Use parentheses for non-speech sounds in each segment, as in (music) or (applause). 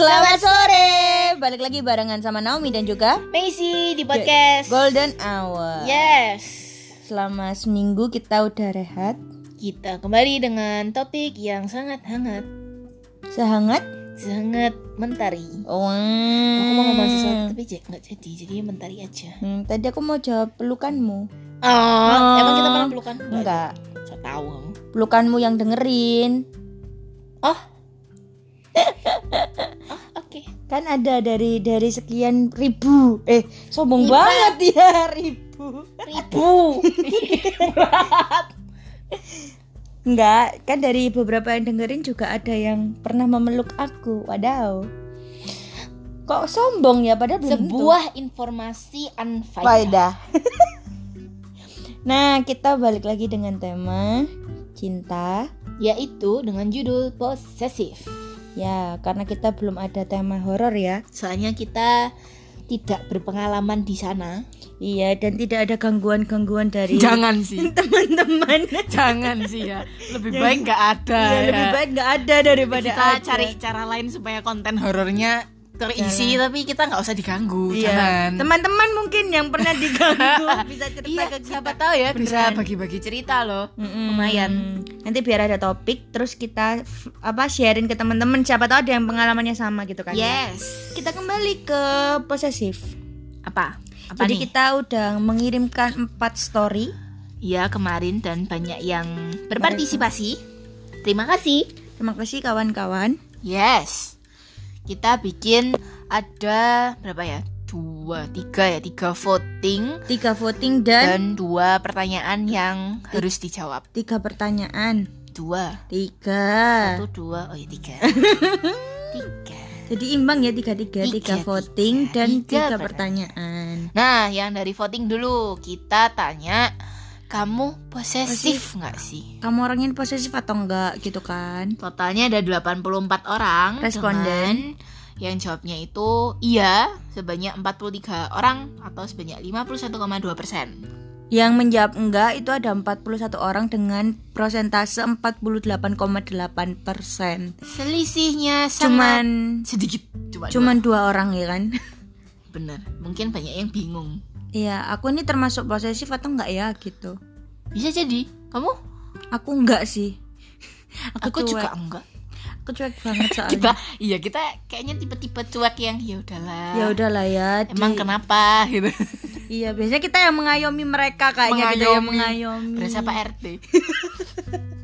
Selamat sore, balik lagi barengan sama Naomi dan juga Macy di podcast. Golden Hour. Yes. Selama seminggu kita udah rehat, Kita kembali dengan topik yang sangat hangat, sehangat. sangat mentari. Wow. Aku mau ngomong sesuatu tapi nggak jadi, jadi mentari aja. Hmm, tadi aku mau jawab pelukanmu. Oh, emang kita pernah pelukan? Enggak, So tahu kamu. pelukanmu yang dengerin. Oh. oh, Kan ada dari dari sekian ribu. Eh, sombong banget ya (laughs) ribu. Ribu. (laughs) Enggak, kan dari beberapa yang dengerin juga ada yang pernah memeluk aku. Wadaw. Kok sombong ya padahal belum tentu. Sebuah informasi unfaedah. faedah. (laughs) nah, kita balik lagi dengan tema cinta. Yaitu dengan judul posesif. Ya, karena kita belum ada tema horor ya. Soalnya kita tidak berpengalaman di sana. Iya, dan tidak ada gangguan-gangguan dari Jangan sih, (laughs) teman-teman. jangan sih ya. Lebih baik nggak ada. Iya, ya. lebih baik nggak ada daripada kita ada. cari cara lain supaya konten horornya terisi, tapi kita nggak usah diganggu. Iya. Jangan. Teman-teman mungkin yang pernah diganggu (laughs) bisa cerita Iya, ke kita. siapa tahu ya bisa bagi-bagi cerita loh. Mm-mm. Lumayan. Nanti biar ada topik, terus kita apa sharing ke teman-teman. Siapa tahu ada yang pengalamannya sama gitu kan? ya. Yes. Kita kembali ke posesif. Apa? Apa Jadi nih? kita udah mengirimkan empat story. Ya kemarin dan banyak yang berpartisipasi. Terima kasih. Terima kasih kawan-kawan. Yes. Kita bikin ada berapa ya? Dua, tiga ya, tiga voting Tiga voting dan, dan dua pertanyaan yang harus dijawab. tiga pertanyaan. Dua. Tiga. Satu, dua, oh iya tiga. (laughs) tiga. Jadi imbang ya tiga tiga Tiga, tiga tiga. voting dan Tiga tiga pertanyaan. Nah, yang dari voting dulu kita tanya, kamu posesif nggak sih? Kamu orangnya posesif atau enggak gitu kan? Totalnya ada 84 orang Responden. yang jawabnya itu iya sebanyak 43 orang atau sebanyak 51,2 persen. Yang menjawab enggak itu ada 41 orang dengan prosentase 48,8 persen. Selisihnya sangat Cuman sedikit, cuma cuman dua orang ya kan? bener. Mungkin banyak yang bingung. Iya, aku ini termasuk posesif atau enggak ya gitu? Bisa jadi kamu? Aku enggak sih. (laughs) Aku, Aku cuek. juga enggak. Aku cuek banget (laughs) soalnya. Kita iya kita kayaknya tipe-tipe cuek yang ya udahlah. ya udahlah ya. di- Emang kenapa (laughs) gitu. Iya, biasanya kita yang mengayomi mereka kayaknya kita yang mengayomi. Berasa Pak RT.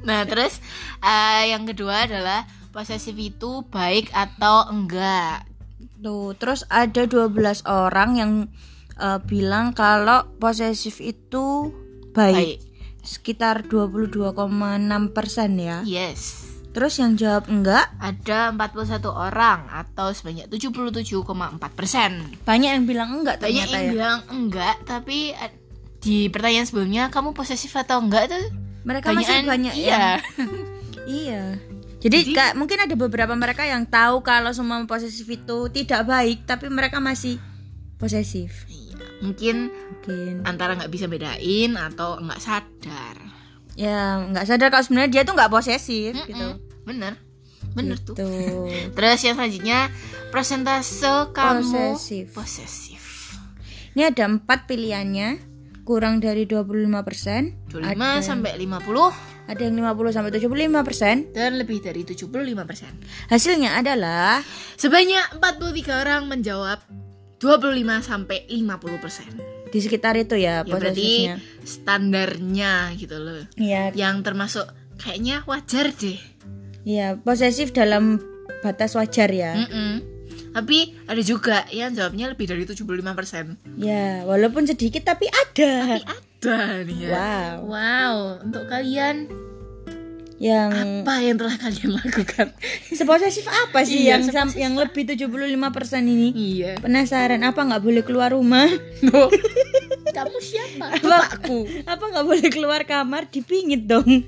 nah, terus eh, yang kedua adalah posesif itu baik atau enggak? Tuh, terus ada 12 orang yang eh, bilang kalau posesif itu baik. Baik. Sekitar 22,6 persen ya. Yes. Terus yang jawab enggak, Ada 41 orang atau sebanyak 77,4 persen. banyak yang bilang enggak Banyak ternyata yang ya. bilang enggak, tapi eh, di pertanyaan sebelumnya kamu posesif atau enggak tuh Mereka masih banyakan banyak iya. yang (laughs) Iya. Jadi, Jadi- Kak, mungkin ada beberapa mereka yang tahu kalau semua posesif itu tidak baik, tapi mereka masih posesif. Mungkin Mungkin. antara nggak bisa bedain atau nggak sadar. Ya, nggak sadar kalau sebenarnya dia tuh nggak posesif gitu. Mm-mm. Bener, bener tuh. Gitu. Terus yang selanjutnya persentase kamu Posesif. posesif. Ini ada empat pilihannya, kurang dari 25%, 25 ada, sampai 50 ada yang 50 sampai 75%. dan lebih dari 75 persen. Hasilnya adalah Sebanyak 43 orang menjawab 25 sampai 50 persen. di sekitar itu ya, Ya berarti standarnya gitu loh. Iya, Yang termasuk kayaknya wajar deh. iya, posesif dalam batas wajar ya. Mm-mm. Tapi ada juga yang jawabnya lebih dari 75 persen. Ya, walaupun sedikit tapi ada. Tapi ada nih ya. Wow. Wow, untuk kalian Yang apa yang telah kalian lakukan? (laughs) seposesif apa sih Iya, yang sam- yang lebih 75% ini? Iya. Penasaran apa nggak boleh keluar rumah? Loh, (laughs) Kamu siapa? Bapakku. apa nggak boleh keluar kamar dipingit dong?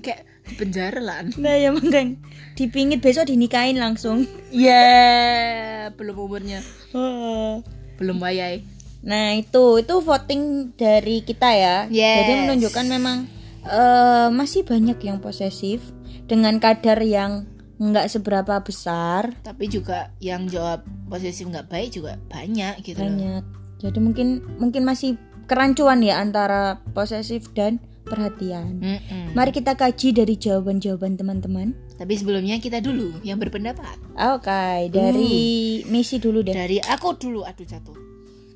Kayak di penjara lah. Nah ya makanya dipingit besok dinikahin langsung. Ya, belum umurnya. Oh. Belum wayai. Nah itu itu voting dari kita ya. Yes. Jadi menunjukkan memang eh, masih banyak yang posesif dengan kadar yang nggak seberapa besar Tapi juga yang jawab posesif nggak baik juga banyak gitu loh. banyak jadi mungkin mungkin masih kerancuan ya antara posesif dan perhatian Mm-mm. mari kita kaji dari jawaban-jawaban teman-teman Tapi sebelumnya kita dulu yang berpendapat. oke dari misi dulu deh Dari aku dulu, aduh jatuh.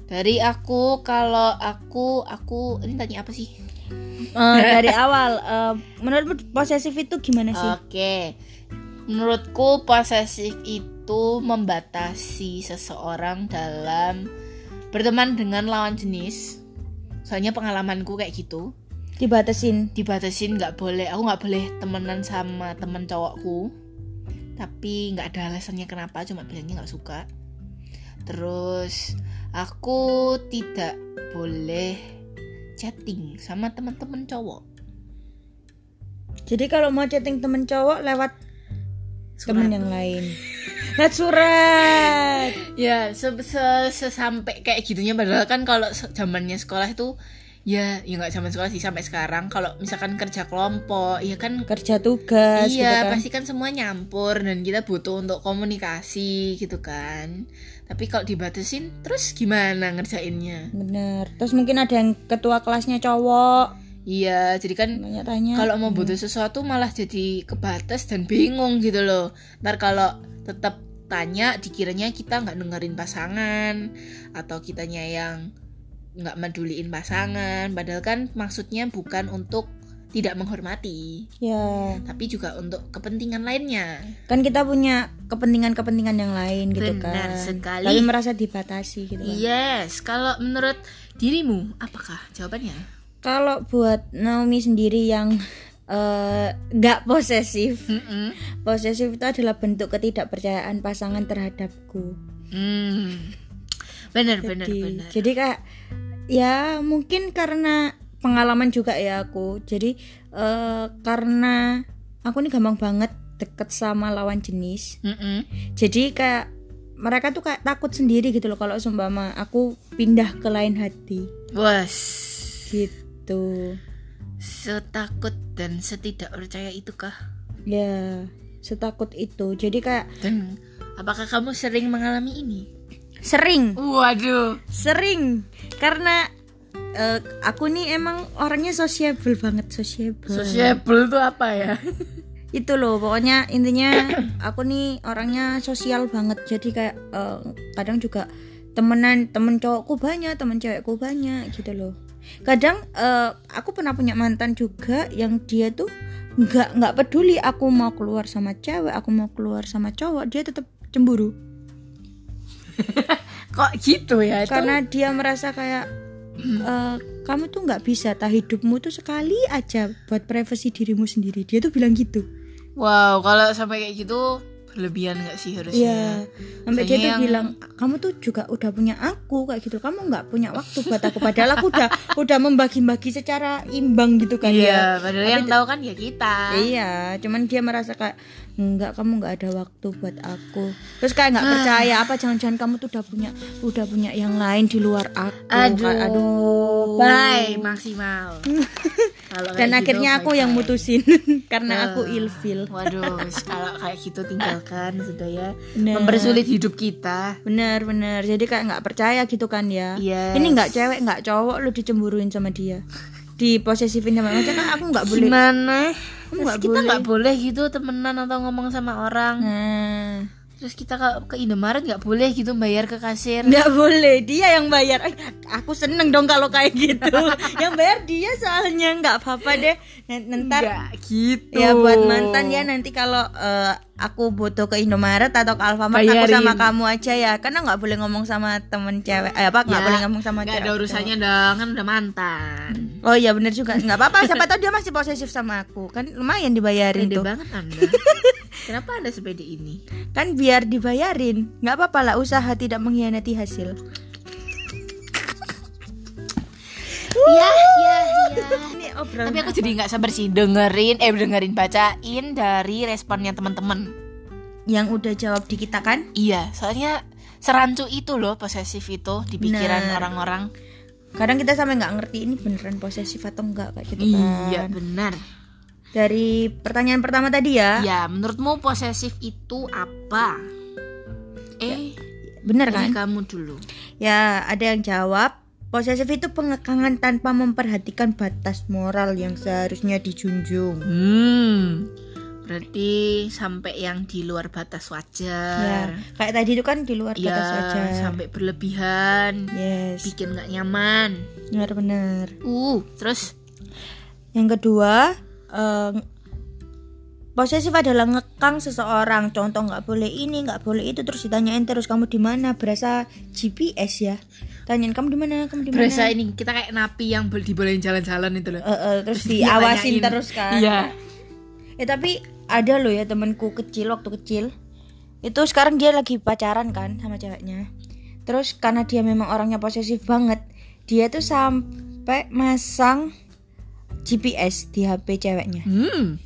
Dari aku kalau aku aku ini tanya apa sih? Eh, (laughs) dari awal eh, menurutmu posesif itu gimana sih Oke. Menurutku posesif itu membatasi seseorang dalam berteman dengan lawan jenis. Soalnya pengalamanku kayak gitu. dibatasin Dibatasin nggak boleh, aku nggak boleh temenan sama temen cowokku. Tapi nggak ada alasannya kenapa, cuma bilangnya nggak suka. Terus aku tidak boleh chatting sama teman-teman cowok. jadi kalau mau chatting temen cowok lewat Surat. yang lain lewat surat Ya, se se- sesampai kayak gitunya padahal kan kalau zamannya sekolah itu ya ya nggak zaman sekolah sih sampai sekarang. Kalau misalkan kerja kelompok ya kan kerja tugas gitu iya kan. pasti kan semua nyampur dan kita butuh untuk komunikasi gitu kan. Tapi kalau dibatasin terus gimana ngerjainnya? Bener. Terus mungkin ada yang ketua kelasnya cowok. Iya jadi kan kalau mau butuh sesuatu malah jadi kebatas dan bingung gitu loh. Ntar kalau tetap tanya dikiranya kita nggak dengerin pasangan atau kitanya yang nggak meduliin pasangan. Padahal kan maksudnya bukan untuk tidak menghormati. Ya. Tapi juga untuk kepentingan lainnya. Kan kita punya kepentingan-kepentingan yang lain gitu Benar kan. sekali. tapi merasa dibatasi gitu kan. yes. Kalau menurut dirimu apakah jawabannya? Kalau buat Naomi sendiri yang eh, nggak posesif. Mm-mm. posesif itu adalah bentuk ketidakpercayaan pasangan terhadapku. Hmm. benar benar jadi, benar. jadi kayak ya mungkin karena pengalaman juga ya aku. Jadi eh, karena aku ini gampang banget deket sama lawan jenis. Mm-mm. jadi kayak mereka tuh kayak takut sendiri gitu loh kalau seumpama aku pindah ke lain hati. Was gitu. Setakut dan setidak percaya itukah? Ya setakut itu. Jadi kayak dan apakah kamu sering mengalami ini sering. Waduh. Sering. Karena eh, aku nih emang orangnya sociable banget sociable. Sociable tuh apa ya? (laughs) Itu loh pokoknya intinya aku nih orangnya sosial banget. Jadi kayak eh, kadang juga temenan temen cowokku banyak temen cewekku banyak gitu loh. Kadang eh, aku pernah punya mantan juga yang dia tuh nggak nggak peduli aku mau keluar sama cewek aku mau keluar sama cowok dia tetap cemburu (laughs) kok gitu ya? Itu karena dia merasa kayak eh, kamu tuh nggak bisa tah hidupmu tuh sekali aja buat privasi dirimu sendiri. Dia tuh bilang gitu. Wow kalau sampai kayak gitu berlebihan nggak sih harusnya Iya, sampai dia Biasanya tuh yang- bilang kamu tuh juga udah punya aku kayak gitu. Kamu nggak punya waktu buat aku. Padahal aku udah (laughs) udah membagi-bagi secara imbang gitu kan ya. iya padahal Tapi yang tahu kan ya kita Iya, cuman dia merasa kayak enggak kamu nggak ada waktu buat aku. Terus kayak nggak percaya apa jangan-jangan kamu tuh udah punya udah punya yang lain di luar aku. aduh Kayak, aduh. bye maksimal (laughs) Kalau Dan gitu, akhirnya aku yang mutusin (laughs) karena aku Eh, ilfil. Waduh, kalau kayak gitu tinggalkan sudah ya. Bener. Mempersulit hidup kita. Bener bener. Jadi kayak nggak percaya gitu kan ya. Yes. Ini nggak cewek nggak cowok lu dicemburuin sama dia. Diposesifin sama macam kan aku nggak boleh. Gimana? Aku nggak kita boleh. nggak boleh gitu temenan atau ngomong sama orang. Nah, Terus kita ke, ke Indomaret nggak boleh gitu bayar ke kasir. nggak boleh. Dia yang bayar. Eh, aku seneng dong kalau kayak gitu. (laughs) yang bayar dia soalnya nggak apa-apa deh. N- Ntar Nggak gitu. ya buat mantan ya nanti kalau eh, aku butuh ke Indomaret atau ke Alfamart aku Bayarin. sama kamu aja ya. Karena nggak boleh ngomong sama temen cewek. Eh, apa nggak Ya, boleh ngomong sama Nggak cewek. ada urusannya dong, kan udah mantan. Oh iya bener juga nggak apa-apa siapa tahu dia masih posesif sama aku kan lumayan dibayarin Pede tuh banget anda. (laughs) Kenapa anda sepede ini? kan biar dibayarin nggak apa-apa lah usaha tidak mengkhianati hasil Ya, ya, ya. Obrolan Tapi aku jadi nggak sabar sih dengerin, eh dengerin bacain dari responnya teman-teman. yang udah jawab di kita kan Iya, soalnya serancu itu loh posesif itu di pikiran orang-orang. kadang kita sampai nggak ngerti ini beneran posesif atau enggak kayak gitu kan Iya, benar. dari pertanyaan pertama tadi ya. Ya, menurutmu posesif itu apa? Eh, Bener dari kan? kamu dulu. Ya, ada yang jawab posesif itu pengekangan tanpa memperhatikan batas moral yang seharusnya dijunjung. Hmm. Berarti sampai yang di luar batas Ya, wajar. kayak tadi itu kan di luar Ya, batas wajar. sampai berlebihan, Yes, bikin nggak nyaman. benar-benar. Uh, terus Yang kedua, eh, posesif adalah ngekang seseorang. Contoh nggak boleh ini, nggak boleh itu, terus ditanyain terus kamu di mana? Berasa GPS ya. Tanyain kamu di mana? Kamu di mana? berasa ini kita kayak napi yang boleh dibolehin jalan-jalan itu loh. Eh, eh, terus diawasin terus kan. Iya. Ya tapi ada loh ya temanku kecil waktu kecil. Itu sekarang dia lagi pacaran kan sama ceweknya. Terus karena dia memang orangnya posesif banget, dia tuh sampai masang GPS di HP ceweknya. Hmm.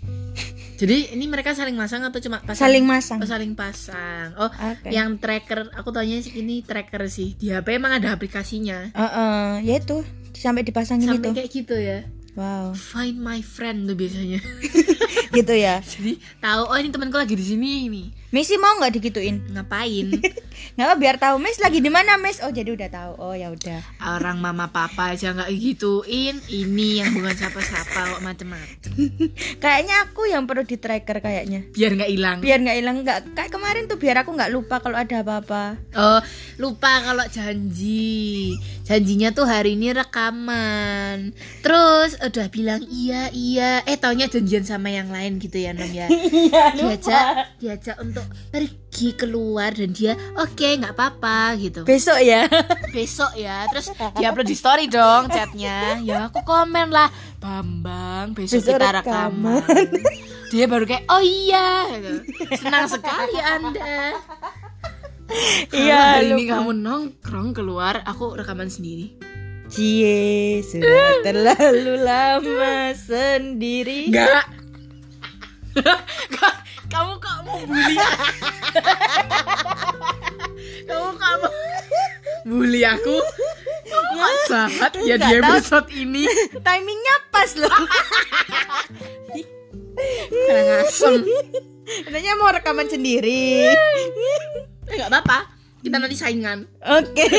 Jadi ini mereka saling masang atau cuma pasang? Saling masang. Oh, saling pasang. Oh, Oke. yang tracker, aku tanya sih ini tracker sih. Di HP emang ada aplikasinya. Eh, eh, ya itu sampai dipasangin Sampai itu. kayak gitu ya. Wow, Find my friend tuh biasanya. (laughs) gitu ya. (laughs) Jadi tahu oh ini temanku lagi di sini nih. Misi mau nggak digituin? Ngapain? (laughs) Nggak apa biar tahu Miss lagi di mana Miss. Oh jadi udah tahu. Oh ya udah. Orang mama papa aja nggak gituin. Ini yang bukan siapa-siapa kok macem-macem. (laughs) Kayaknya aku yang perlu di tracker kayaknya. Biar nggak hilang. Biar nggak hilang nggak. Kayak kemarin tuh biar aku nggak lupa kalau ada apa-apa. Oh, lupa kalau janji. Janjinya tuh hari ini rekaman. Terus udah bilang iya iya. Eh taunya janjian sama yang lain gitu ya Nom ya. (laughs) diajak diajak untuk pergi keluar dan dia oke nggak apa-apa gitu. Besok ya. (laughs) Besok ya. Terus dia upload di story dong chatnya. Ya aku komen lah. Bambang besok, Besok kita rekaman." rekaman. Dia baru kayak oh iya. gitu. Senang sekali anda. (laughs) Iya, hari ini kamu nongkrong keluar, aku rekaman sendiri. Cie, sudah (laughs) terlalu lama sendiri. Enggak. kamu kok mau bully? kamu kamu bully aku? Kamu kok jahat ya di tahu. episode ini? Timingnya pas loh. Kurang asem. Katanya mau rekaman sendiri. (laughs) Eh, Nggak apa-apa. Kita nanti saingan. Oke. (laughs)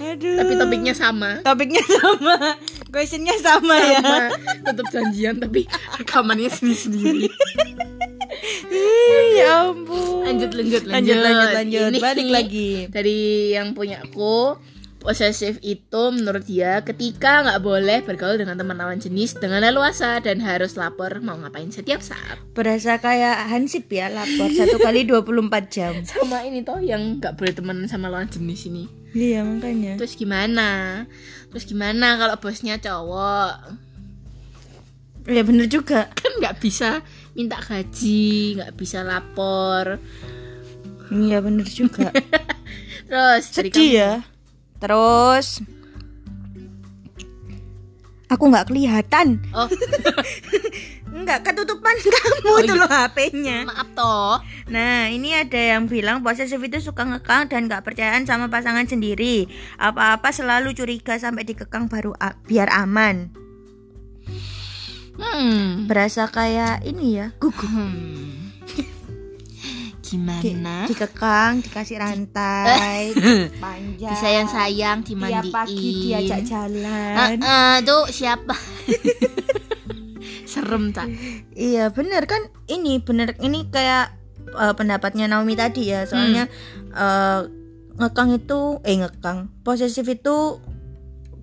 Aduh. Tapi topiknya sama. topiknya sama, questionnya sama, ya. Sama. Tetap janjian tapi rekamannya sendiri-sendiri. Ih, ya ampun. Lanjut, lanjut, lanjut, lanjut, lanjut. Ini Balik lagi. dari yang punya aku posesif itu menurut dia ketika nggak boleh bergaul dengan teman lawan jenis dengan leluasa dan harus lapor mau ngapain setiap saat Berasa kayak Hansip ya lapor satu kali 24 jam. (laughs) sama ini toh yang nggak boleh temenan sama lawan jenis ini Iya makanya. terus gimana terus gimana kalau bosnya cowok Ya bener juga. kan nggak bisa minta gaji nggak bisa lapor Iya bener juga. (laughs) terus Sedih kamu- ya. Terus aku nggak kelihatan. oh (laughs) Nggak ketutupan kamu Oh, tuh iya. loh HP-nya. maaf toh Nah, ini ada yang bilang posesif itu suka ngekang dan nggak percayaan sama pasangan sendiri. Apa-apa selalu curiga sampai dikekang baru biar aman. hmm Berasa kayak ini ya, gugup. Hmm. Di- Gimana? dikekang, dikasih rantai, (laughs) panjang. Disayang-sayang, Tiap dimandiin. pagi diajak jalan. ah, tuh siapa? (laughs) Serem tak? Iya bener kan ini bener ini kayak eh, pendapatnya Naomi tadi ya soalnya eh, ngekang itu eh ngekang posesif itu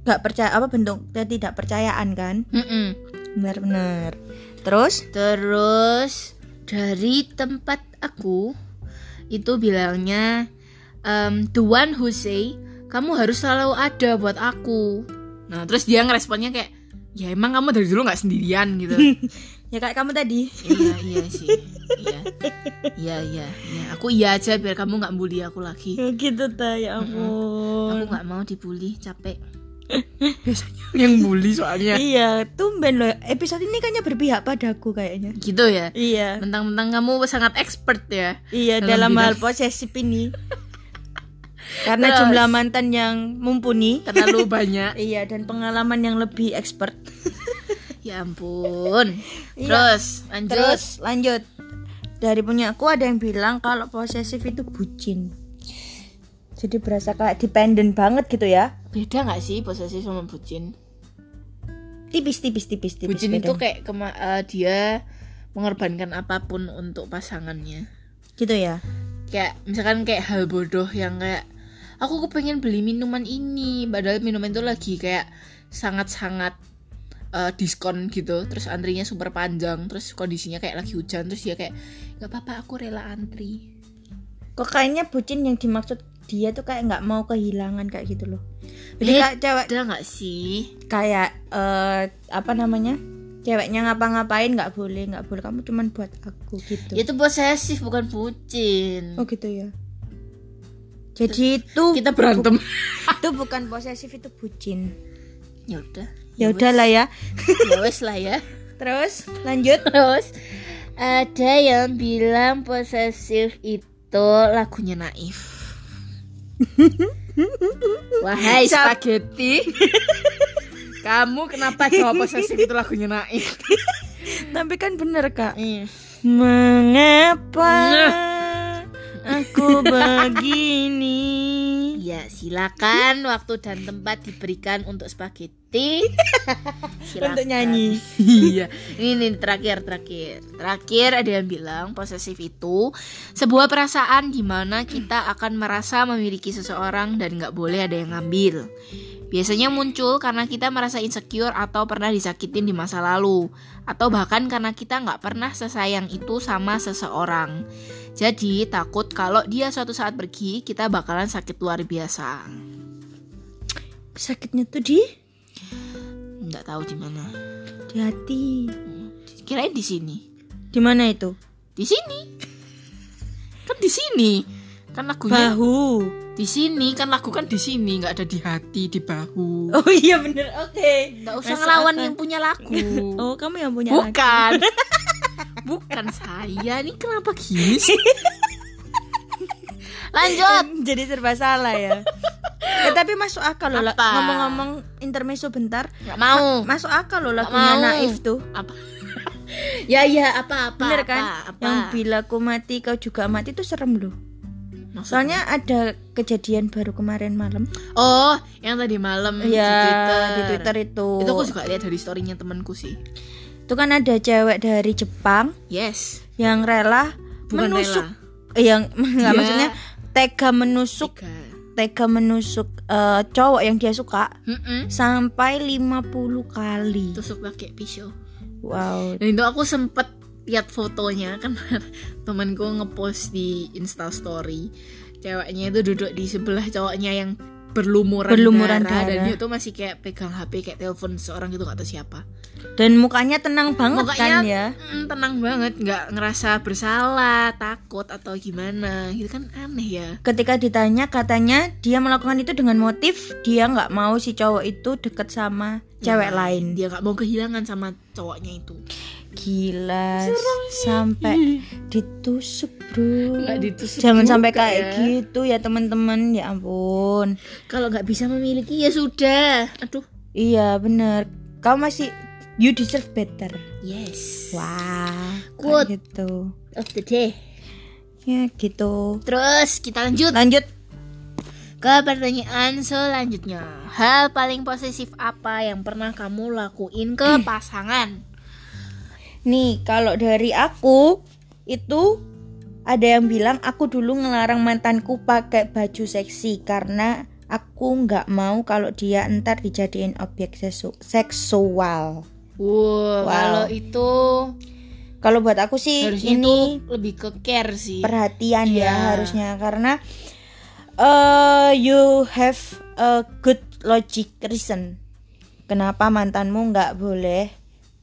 nggak percaya apa bentuk tidak percayaan kan Mm-mm. benar-benar terus Terus dari tempat aku itu bilangnya um, the one who say kamu harus selalu ada buat aku. Nah terus dia ngeresponnya kayak ya emang kamu dari dulu nggak sendirian gitu. (laughs) ya kayak kamu tadi iya iya sih. Iya iya iya. iya. Aku iya aja biar kamu nggak bully aku lagi. gitu ta ya Aku ampun nggak mau dibully capek. Biasanya yang bully soalnya. iya tumben loh episode ini kayaknya berpihak padaku kayaknya Gitu ya. iya Mentang-mentang kamu sangat expert ya. iya Dalam dalam, hal posesif ini (laughs) karena Terus. jumlah mantan yang mumpuni Terlalu (laughs) banyak. Iya dan pengalaman yang lebih expert. (laughs) Ya ampun. Iya. Terus lanjut. Terus lanjut. Dari punya aku ada yang bilang kalau posesif itu bucin. Jadi berasa kayak dependent banget gitu ya. beda nggak sih posesif sama bucin? Tipis tipis tipis tipis. Bucin beda. itu kayak kema eh, dia mengorbankan apa pun untuk pasangannya. gitu ya. Kayak misalkan kayak hal bodoh yang kayak aku kepengen beli minuman ini, padahal minuman itu lagi kayak sangat-sangat eh, diskon gitu, terus antrinya super panjang, terus kondisinya kayak lagi hujan, terus dia kayak nggak apa-apa aku rela antri. Kok kayaknya bucin yang dimaksud dia tuh kayak nggak mau kehilangan kayak gitu loh. Jadi Eh, kayak cewek Ada nggak sih? kayak eh, apa namanya? Ceweknya ngapa-ngapain nggak boleh, nggak boleh. Kamu cuman buat aku gitu. Itu posesif bukan bucin. Oh gitu ya. Jadi itu Kita berantem. itu bukan posesif itu bucin. ya udah. Ya udahlah ya. ya wes lah ya. Terus lanjut. Terus ada yang bilang posesif itu lagunya Naif. (laughs) Wahai Siap- spaghetti. (laughs) Kamu kenapa jawab posesif itu lagunya Naif? (laughs) Tapi kan bener kak. Iya. Mengapa Nah. aku begini? Ya, silakan waktu dan tempat diberikan untuk spaghetti. (laughs) Silakan. Untuk nyanyi. iya. Ini nih terakhir terakhir. Terakhir ada yang bilang posesif itu sebuah perasaan di mana kita akan merasa memiliki seseorang dan nggak boleh ada yang ngambil. Biasanya muncul karena kita merasa insecure atau pernah disakitin di masa lalu, atau bahkan karena kita nggak pernah sesayang itu sama seseorang. Jadi takut kalau dia suatu saat pergi, kita bakalan sakit luar biasa. Sakitnya tuh di Nggak tahu di mana. di hati. Kirain di sini. Di mana itu? Di sini. Kan di sini. Kan lagunya Bahu. di sini, kan lagu kan di sini, nggak ada di hati, di bahu. Oh iya bener. Oke. Nggak usah ngelawan yang punya lagu. (laughs) Oh kamu yang punya. Bukan. (laughs) Bukan saya. Ini kenapa gini (laughs) sih? Lanjut. Jadi serba salah ya. Eh, tapi masuk akal loh. Apa? Ngomong-ngomong intermezzo bentar. Nggak mau. Masuk akal loh lagunya mau. Naif tuh. Apa? (laughs) ya ya apa apa Bener apa, kan? apa? Yang bila ku mati kau juga mati itu serem loh. Maksudnya? Soalnya ada kejadian baru kemarin malam. Oh, yang tadi malam di Iya, Twitter. di Twitter itu. Itu aku juga lihat dari storynya temanku sih. Itu kan ada cewek dari Jepang Yes. yang rela Bukan menusuk rela. Eh, yang (laughs) nggak Dia- maksudnya tega menusuk Tiga. tega menusuk eh, cowok yang dia suka Mm-mm. sampai 50 kali. Tusuk pakai pisau. Wow. Dan itu aku sempet lihat fotonya kan (laughs) temanku ngepost di Insta Story. Ceweknya itu duduk di sebelah cowoknya yang berlumuran, Berlumuran darah, dan darah. dia tuh masih kayak pegang HP kayak telepon seorang gitu gak tahu siapa. Dan mukanya tenang banget Mukanya kan ya. mm, tenang banget, nggak ngerasa bersalah, takut atau gimana. Gitu kan aneh ya. Ketika ditanya katanya dia melakukan itu dengan motif dia nggak mau si cowok itu deket sama cewek Ya, lain. Dia nggak mau kehilangan sama cowoknya itu. Gila sampai ditusuk bro. Nggak ditusuk Jangan juga sampai kayak ya. gitu ya teman-teman ya ampun. Kalau nggak bisa memiliki ya sudah. Aduh. Iya bener. Kau masih you deserve better. Yes. Wah, Quote. kayak gitu. Of the day. Ya gitu. Terus kita lanjut Lanjut. ke pertanyaan selanjutnya. Hal paling posesif apa yang pernah kamu lakuin ke pasangan? Nih, kalau dari aku itu ada yang bilang aku dulu ngelarang mantanku pakai baju seksi karena aku nggak mau kalau dia entar dijadiin objek seksual. Wow, Wow. kalau itu Kalau buat aku sih harusnya ini itu lebih ke care sih. perhatian ya Iya. harusnya karena eh you have a good logic reason kenapa mantanmu nggak boleh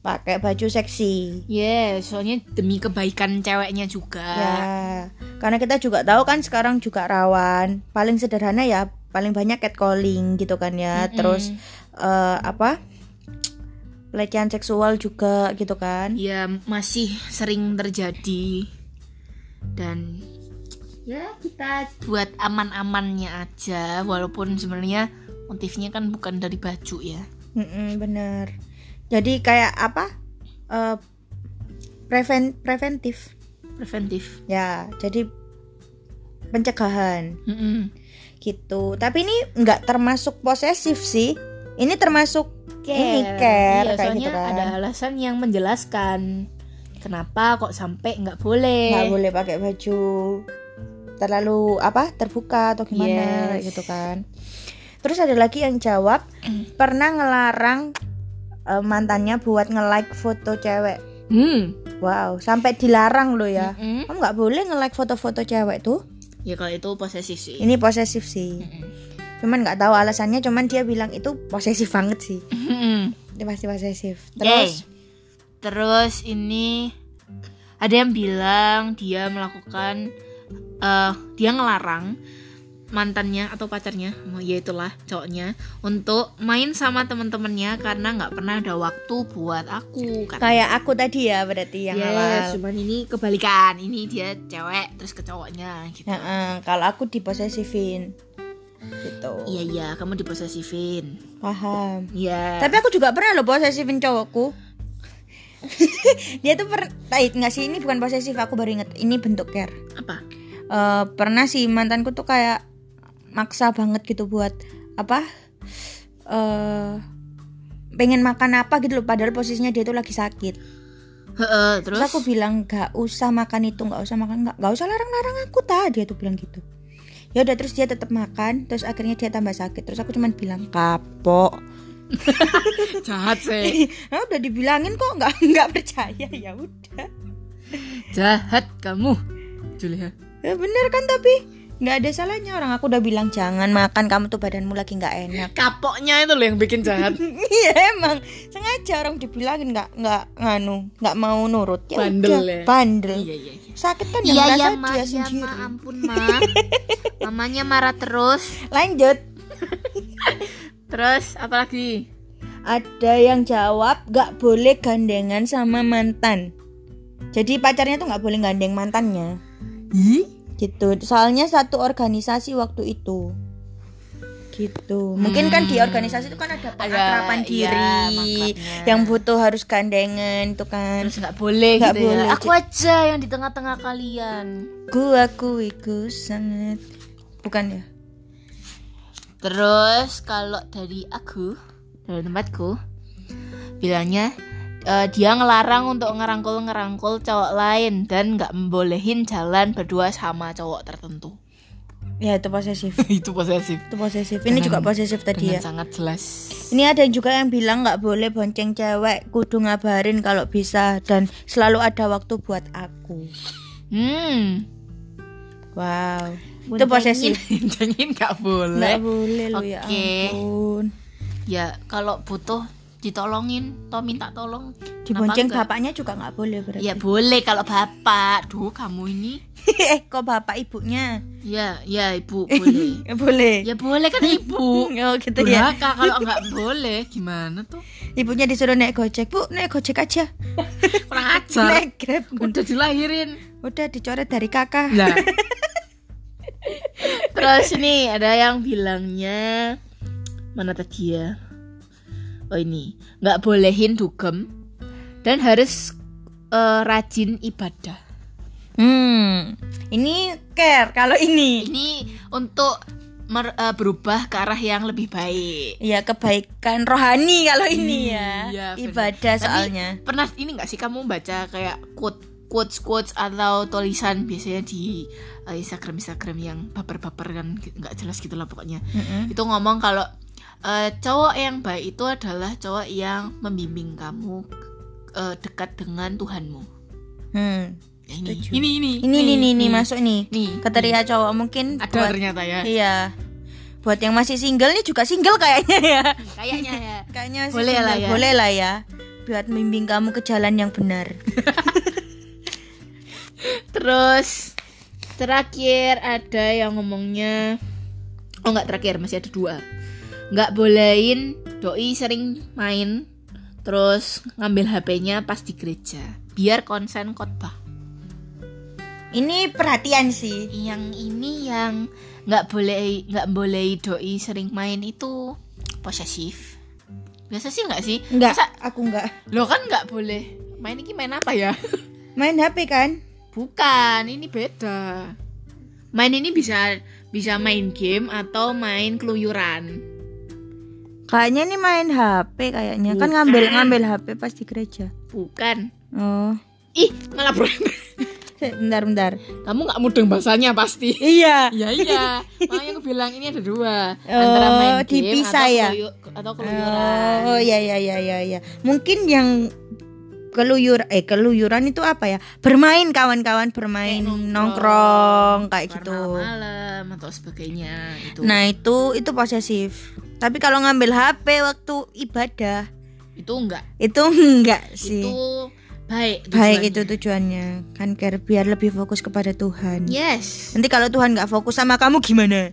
pakai baju seksi. Yeah, soalnya demi kebaikan ceweknya juga. Ya, karena kita juga tahu kan sekarang juga rawan. Paling sederhana ya, paling banyak catcalling gitu kan ya. Mm-mm. Terus eh, apa? Pelecehan seksual juga gitu kan. ya masih sering terjadi dan ya kita buat aman-amannya aja walaupun sebenarnya motifnya kan bukan dari baju ya Mm-mm, bener. Jadi kayak apa? Eh, preven preventif. preventif Ya, jadi pencegahan Mm-mm. gitu. Tapi ini nggak termasuk posesif sih. Ini termasuk Ini care, Iya, kayak soalnya gitu kan. ada alasan yang menjelaskan kenapa kok sampai nggak boleh nggak boleh pakai baju terlalu apa terbuka atau gimana Yes. gitu kan. Terus ada lagi yang jawab pernah ngelarang eh, mantannya buat nge-like foto cewek. hmm Wow, sampai dilarang loh ya. Mm-mm. Kamu nggak boleh nge-like foto-foto cewek tuh. ya kalau itu posesif sih Ini posesif sih. Mm-mm. Cuman nggak tahu alasannya, cuman dia bilang itu posesif banget sih. Mm-mm. Itu pasti posesif. Terus terus ini ada yang bilang dia melakukan eh dia ngelarang mantannya atau pacarnya, ya itulah cowoknya untuk main sama teman-temannya karena nggak pernah ada waktu buat aku. Kayak aku tadi ya berarti yang Yes, awal. cuman ini kebalikan. Ini dia cewek terus ke cowoknya gitu. Heeh, kalau aku diposesifin. Gitu. Iya iya, kamu diposesifin. Paham. Iya. Tapi aku juga pernah loh posesifin cowokku. (laughs) dia tuh per eh, nggak sih ini bukan posesif aku baru inget ini bentuk care apa? Eh, pernah sih mantanku tuh kayak maksa banget gitu buat apa eh pengen makan apa gitu loh padahal posisinya dia tuh lagi sakit Heeh, terus, terus aku bilang gak usah makan itu nggak usah makan nggak nggak usah larang-larang aku ta dia tuh bilang gitu ya udah terus dia tetap makan terus akhirnya dia tambah sakit terus aku cuman bilang kapok (laughs) jahat sih. nah, (laughs) udah dibilangin kok nggak nggak percaya ya udah jahat kamu. Julia. ya bener kan tapi nggak ada salahnya orang aku udah bilang jangan makan kamu tuh badanmu lagi nggak enak Kapoknya itu loh yang bikin jahat. (laughs) iya emang sengaja orang dibilangin nggak nggak nganu nggak mau nurut ya Bandel udah ya. bandel iya iya. iya. sakit kan yang Iya merasa ya ma, dia ya sendiri ma, ampun ma. (laughs) Mamanya marah terus. lanjut (laughs) Terus apa lagi? ada yang jawab nggak boleh gandengan sama mantan jadi pacarnya tuh nggak boleh gandeng mantannya Ih? Gitu. Soalnya satu organisasi waktu itu. Gitu. Mungkin kan di organisasi itu kan ada pengakraban iya, diri makanya. yang butuh harus gandengan itu kan. Terus nggak boleh Nggak gitu boleh, ya. Aku aja yang di tengah-tengah kalian. ku aku iku sangat. Bukan ya? Terus kalau dari aku, dari tempatku, bilangnya eh, dia ngelarang untuk ngerangkul-ngerangkul cowok lain dan nggak membolehin jalan berdua sama cowok tertentu. ya itu posesif (laughs) Itu posesif. itu posesif ini juga posesif tadi Dengan ya sangat jelas. ini ada juga yang bilang nggak boleh bonceng cewek kudu ngabarin kalau bisa dan selalu ada waktu buat aku Hmm. wow itu posesif (laughs) Boncengin nggak boleh. nggak boleh lo ya Oke. ampun Ya kalau butuh ditolongin, toh minta tolong. dibonceng Kenapa bapaknya juga nggak boleh berarti Ya boleh kalau bapak. Duh kamu ini. eh kok bapak ibunya Ya, ya ibu boleh. ya (laughs) boleh ya boleh kan ibu. (laughs) oh gitu ya Durhaka kalau nggak boleh gimana tuh? ibunya disuruh naik gojek bu naik gojek aja (laughs) Kurang ajar. naik grab Udah dilahirin. udah dicoret dari kakak Lah. Terus nih ada yang bilangnya mana tadi ya? Oh ini nggak bolehin dugem dan harus eh, rajin ibadah. hmm ini care kalau ini Ini untuk mer- eh, berubah ke arah yang lebih baik. ya kebaikan rohani kalau ini ya Iya, bener. ibadah Tapi soalnya Pernah ini nggak sih kamu baca kayak quote quotes quotes atau tulisan biasanya di eh, Instagram Instagram yang baper-baper kan nggak jelas gitu lah pokoknya. Mm-mm. Itu ngomong kalau eh, cowok yang baik itu adalah cowok yang membimbing kamu eh, dekat dengan Tuhanmu. hmm. Ya, ini, ini ini. Ini ini nih masuk nih. Nih. Kriteria cowok mungkin ada buat ternyata ya. Iya. Buat yang masih single nih juga single kayaknya ya. Kayaknya ya. (laughs) Kayaknya masih Boleh single. lah ya. boleh lah ya. Buat membimbing kamu ke jalan yang benar. (laughs) Terus terakhir ada yang ngomongnya Oh nggak terakhir masih ada dua nggak bolehin doi sering main terus ngambil HP-nya pas di gereja biar konsen khotbah. ini perhatian sih Yang ini yang nggak boleh nggak boleh doi sering main itu posesif. biasa sih nggak sih Enggak, Masa- aku enggak. lo kan nggak boleh main ini main apa ya Main HP kan? bukan ini beda main ini bisa bisa main game atau main keluyuran Kayaknya nih main HP kayaknya. Kan Bukan. ngambil ngambil HP pas di gereja. bukan Oh. ih malah berantem (laughs) Bentar, bentar. kamu nggak mudeng bahasanya pasti Iya. Iya iya, makanya aku bilang ini ada dua antara Oh, main game dipisah atau, ya? atau keluyuran. Oh, iya iya iya iya iya. Mungkin yang keluyur eh keluyuran itu apa ya? Bermain kawan-kawan bermain Kayak nongkrong kayak Warna gitu. malam atau sebagainya itu. Nah, itu itu posesif. Tapi kalau ngambil HP waktu ibadah itu enggak, itu enggak sih. itu baik. Baik tujuannya. itu tujuannya. Kan care biar lebih fokus kepada Tuhan. Yes, Nanti kalau Tuhan nggak fokus sama kamu gimana?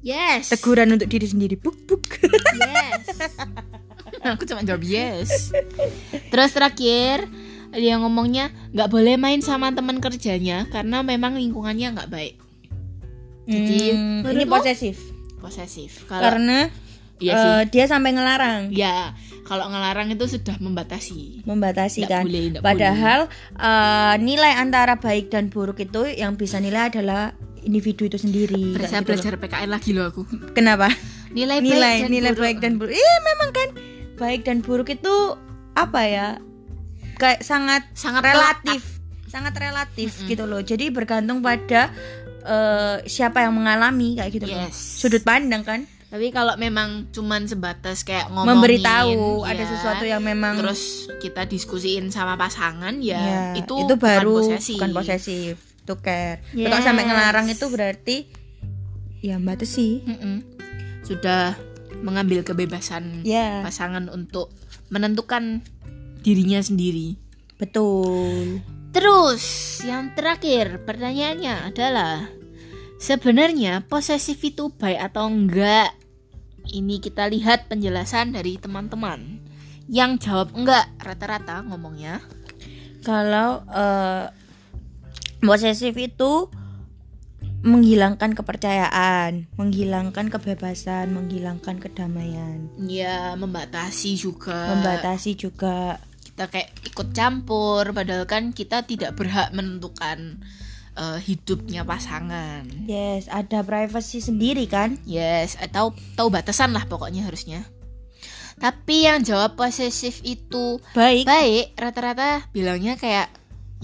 yes, Teguran untuk diri sendiri. Buk buk. yes. (laughs) aku cuma jawab yes. Terus terakhir dia ngomongnya nggak boleh main sama teman kerjanya karena memang lingkungannya nggak baik, Jadi, Hmm, ini posesif. posesif. Kalau Karena iya sih. eh, dia sampai ngelarang. Ya, kalau ngelarang itu sudah membatasi. membatasi Nggak kan. boleh, Padahal eh, nilai antara baik dan buruk itu yang bisa nilai adalah individu itu sendiri. Saya gitu belajar PKN lagi loh aku. loh. Kenapa? Nilai, nilai baik dan nilai buruk. baik dan buruk. Iya memang kan baik dan buruk itu apa ya? Kayak sangat sangat relatif, sangat relatif gitu loh. Jadi bergantung pada eh, siapa yang mengalami kayak gitu loh. Yes. Sudut pandang kan. Tapi kalau memang cuman sebatas kayak ngomongin Memberitahu ya, ada sesuatu yang memang terus kita diskusiin sama pasangan ya, Ya, itu itu baru bukan posesif. bukan posesif, itu care. Tapi Kalau Yes. sampai ngelarang itu berarti ya batasi. Mm-mm. Sudah mengambil kebebasan Ya, pasangan untuk menentukan dirinya sendiri. betul. Terus yang terakhir pertanyaannya adalah sebenarnya posesif itu baik atau enggak? Ini kita lihat penjelasan dari teman-teman. Yang jawab enggak rata-rata ngomongnya. Kalau eh, posesif itu menghilangkan kepercayaan, menghilangkan kebebasan, menghilangkan kedamaian, Ya membatasi juga. membatasi juga. Kita kayak ikut campur padahal kan kita tidak berhak menentukan eh, hidupnya pasangan. Yes, ada privasi sendiri kan? Yes, eh, tahu tahu batasan lah pokoknya harusnya. Tapi yang jawab posesif itu Baik. baik rata-rata bilangnya kayak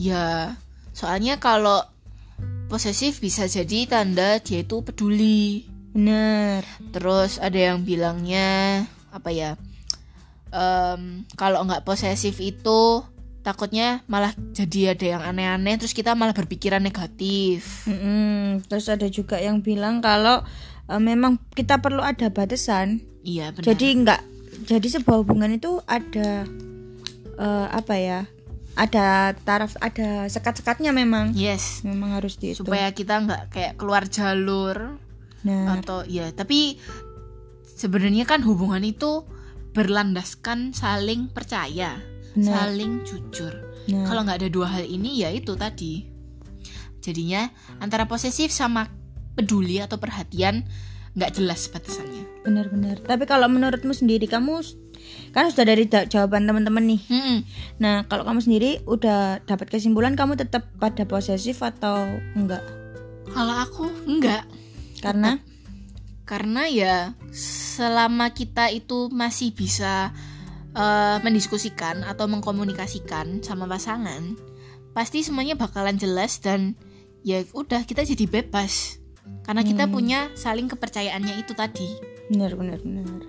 ya soalnya kalau posesif bisa jadi tanda dia itu peduli. Bener. Terus ada yang bilangnya apa ya? em, kalau nggak posesif itu takutnya malah jadi ada yang aneh-aneh terus kita malah berpikiran negatif. Mm-mm. Terus ada juga yang bilang kalau eh, memang kita perlu ada batasan. Iya benar. Jadi nggak jadi sebuah hubungan itu ada eh, apa ya? Ada taraf, ada sekat-sekatnya memang. yes, Memang harus dihitung. supaya kita nggak kayak keluar jalur Nah, atau ya tapi sebenarnya kan hubungan itu berlandaskan saling percaya benar. saling jujur Nah, kalau nggak ada dua hal ini ya itu tadi jadinya antara posesif sama peduli atau perhatian nggak jelas batasannya benar-benar. Tapi kalau menurutmu sendiri kamu kan sudah dari da- jawaban teman-teman nih. Hmm, Nah, kalau kamu sendiri udah dapat kesimpulan kamu tetap pada posesif atau enggak? kalau aku enggak Karena karena ya selama kita itu masih bisa eh, mendiskusikan atau mengkomunikasikan sama pasangan pasti semuanya bakalan jelas dan ya udah kita jadi bebas karena kita Hmm. punya saling kepercayaannya itu tadi benar benar benar.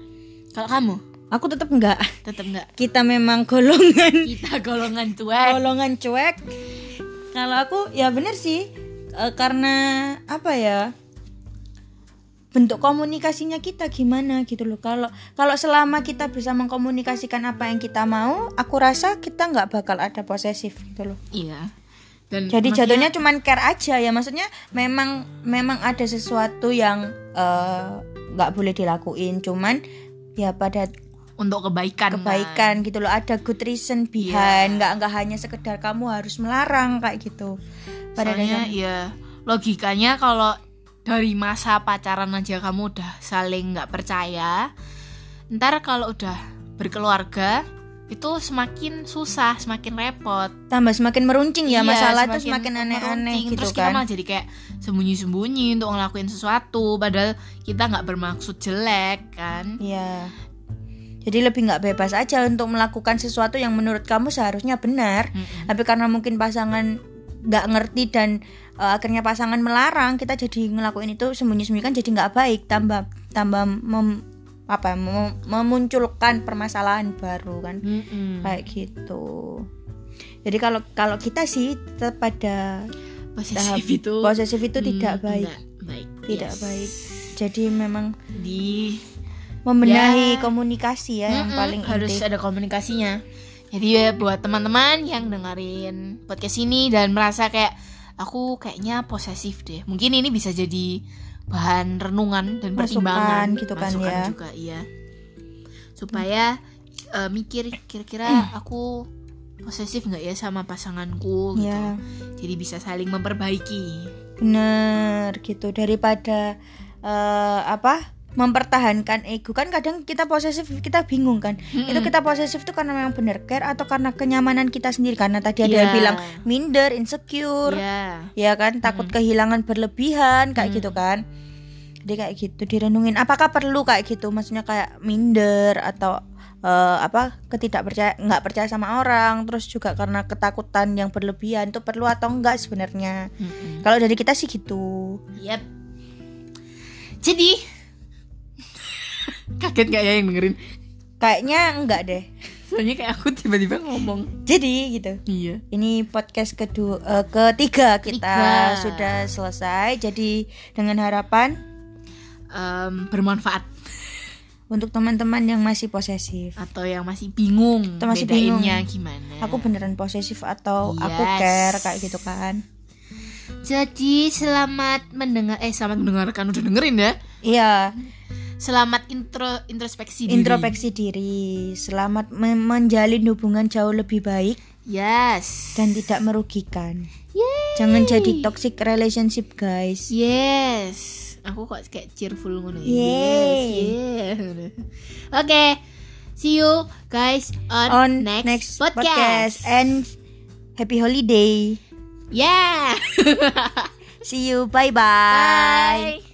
kalau kamu Aku tetap enggak. tetap enggak Kita memang golongan kita golongan tua golongan cuek. Kalau aku ya bener sih Eh, karena apa ya? bentuk komunikasinya kita gimana gitu loh. Kalau kalau selama kita bisa mengkomunikasikan apa yang kita mau, aku rasa kita nggak bakal ada posesif gitu loh. iya dan Jadi maksudnya- jatuhnya cuman care aja ya. Maksudnya memang memang ada sesuatu yang eh, nggak boleh dilakuin. Cuman ya pada untuk kebaikan kan. kebaikan gitu loh. Ada good reason behind. Nggak nggak hanya sekedar kamu harus melarang kayak gitu. Pada Soalnya dasarnya. ya logikanya kalau dari masa pacaran aja kamu udah saling nggak percaya, ntar kalau udah berkeluarga itu semakin susah, semakin repot. tambah semakin meruncing ya Iya, masalah itu semakin aneh-aneh gitu Terus kita kan malah jadi kayak sembunyi-sembunyi untuk ngelakuin sesuatu, padahal kita nggak bermaksud jelek kan? Iya. Jadi lebih nggak bebas aja untuk melakukan sesuatu yang menurut kamu seharusnya benar. Mm-mm. Tapi karena mungkin pasangan nggak ngerti dan eh, akhirnya pasangan melarang, kita jadi ngelakuin itu sembunyi-sembunyi kan jadi nggak baik. Tambah tambah mem- apa mem- memunculkan permasalahan baru kan Mm-mm. kayak gitu. Jadi kalau kalau kita sih tetap pada Posesif tahap itu posesif itu tidak mm, baik, nggak baik. tidak Yes. baik. Jadi memang Di membenahi Ya. komunikasi ya yang Mm-mm, paling harus inti. ada komunikasinya. Jadi ya buat teman-teman yang dengerin podcast ini dan merasa kayak aku kayaknya posesif deh. Mungkin ini bisa jadi bahan renungan dan Masukan pertimbangan gitu kan Masukan ya. juga iya. Supaya eh, mikir kira-kira aku posesif nggak ya sama pasanganku gitu. Ya. Jadi bisa saling memperbaiki. Bener gitu daripada eh, apa mempertahankan ego. Kan kadang kita posesif kita bingung kan. Itu kita posesif tuh karena memang bener care atau karena kenyamanan kita sendiri? Karena tadi ada yang Iya. bilang minder insecure Ya. ya kan? Takut kehilangan berlebihan kayak Hmm. gitu kan. Jadi kayak gitu direnungin. Apakah perlu kayak gitu? Maksudnya kayak minder atau eh, apa ketidakpercaya nggak percaya sama orang terus juga karena ketakutan yang berlebihan itu perlu atau enggak sebenarnya? Mm-mm. kalau dari kita sih gitu. Yap. Jadi kaget gak ya yang dengerin? kayaknya enggak deh Soalnya kayak aku tiba-tiba ngomong. jadi gitu Iya. ini podcast kedua eh, ketiga kita Ketiga. sudah selesai jadi dengan harapan Em, bermanfaat untuk teman-teman yang masih posesif atau yang masih bingung Atau masih bedainnya gimana. aku beneran posesif atau aku Yes. care kayak gitu kan Jadi selamat mendengar eh selamat mendengarkan udah dengerin ya. iya Selamat intro introspeksi diri. introspeksi diri selamat me- menjalin hubungan jauh lebih baik Yes. dan tidak merugikan Yeay. jangan jadi toxic relationship guys Yes. Aku kok kayak cheerful ngono. ya. Yes. yeah. Oke. See you guys on, on next, next, podcast. podcast and happy holiday Yeah. (laughs) see you bye bye. Bye.